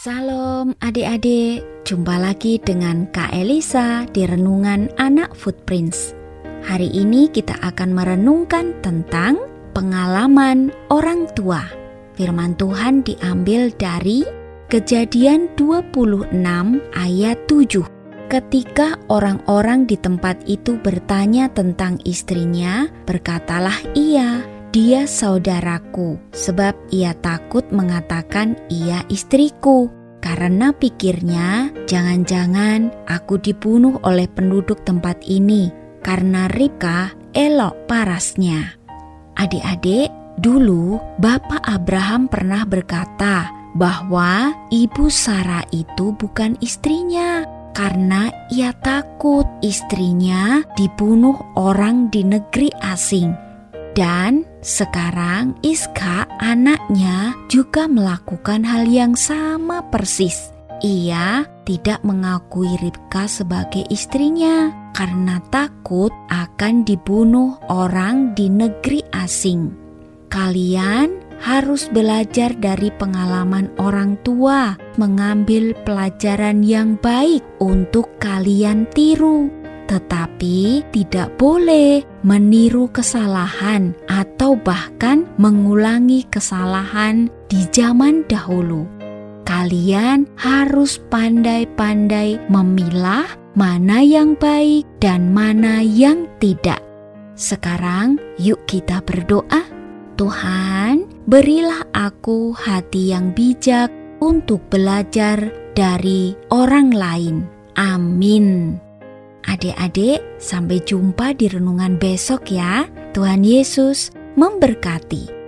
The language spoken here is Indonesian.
Salam adik-adik, jumpa lagi dengan Kak Elisa di Renungan Anak Footprints. Hari ini kita akan merenungkan tentang pengalaman orang tua. Firman Tuhan diambil dari Kejadian 26 ayat 7. Ketika orang-orang di tempat itu bertanya tentang istrinya, berkatalah ia, dia saudaraku, sebab ia takut mengatakan ia istriku. Karena pikirnya, jangan-jangan aku dibunuh oleh penduduk tempat ini karena Ribka elok parasnya. Adik-adik, dulu Bapak Abraham pernah berkata bahwa ibu Sarah itu bukan istrinya karena ia takut istrinya dibunuh orang di negeri asing dan sekarang Iska anaknya juga melakukan hal yang sama persis. Ia tidak mengakui Ribka sebagai istrinya karena takut akan dibunuh orang di negeri asing. Kalian harus belajar dari pengalaman orang tua, mengambil pelajaran yang baik untuk kalian tiru tetapi tidak boleh meniru kesalahan atau bahkan mengulangi kesalahan di zaman dahulu. Kalian harus pandai-pandai memilah mana yang baik dan mana yang tidak. Sekarang, yuk kita berdoa. Tuhan, berilah aku hati yang bijak untuk belajar dari orang lain. Amin. Adik-adik, sampai jumpa di renungan besok ya. Tuhan Yesus memberkati.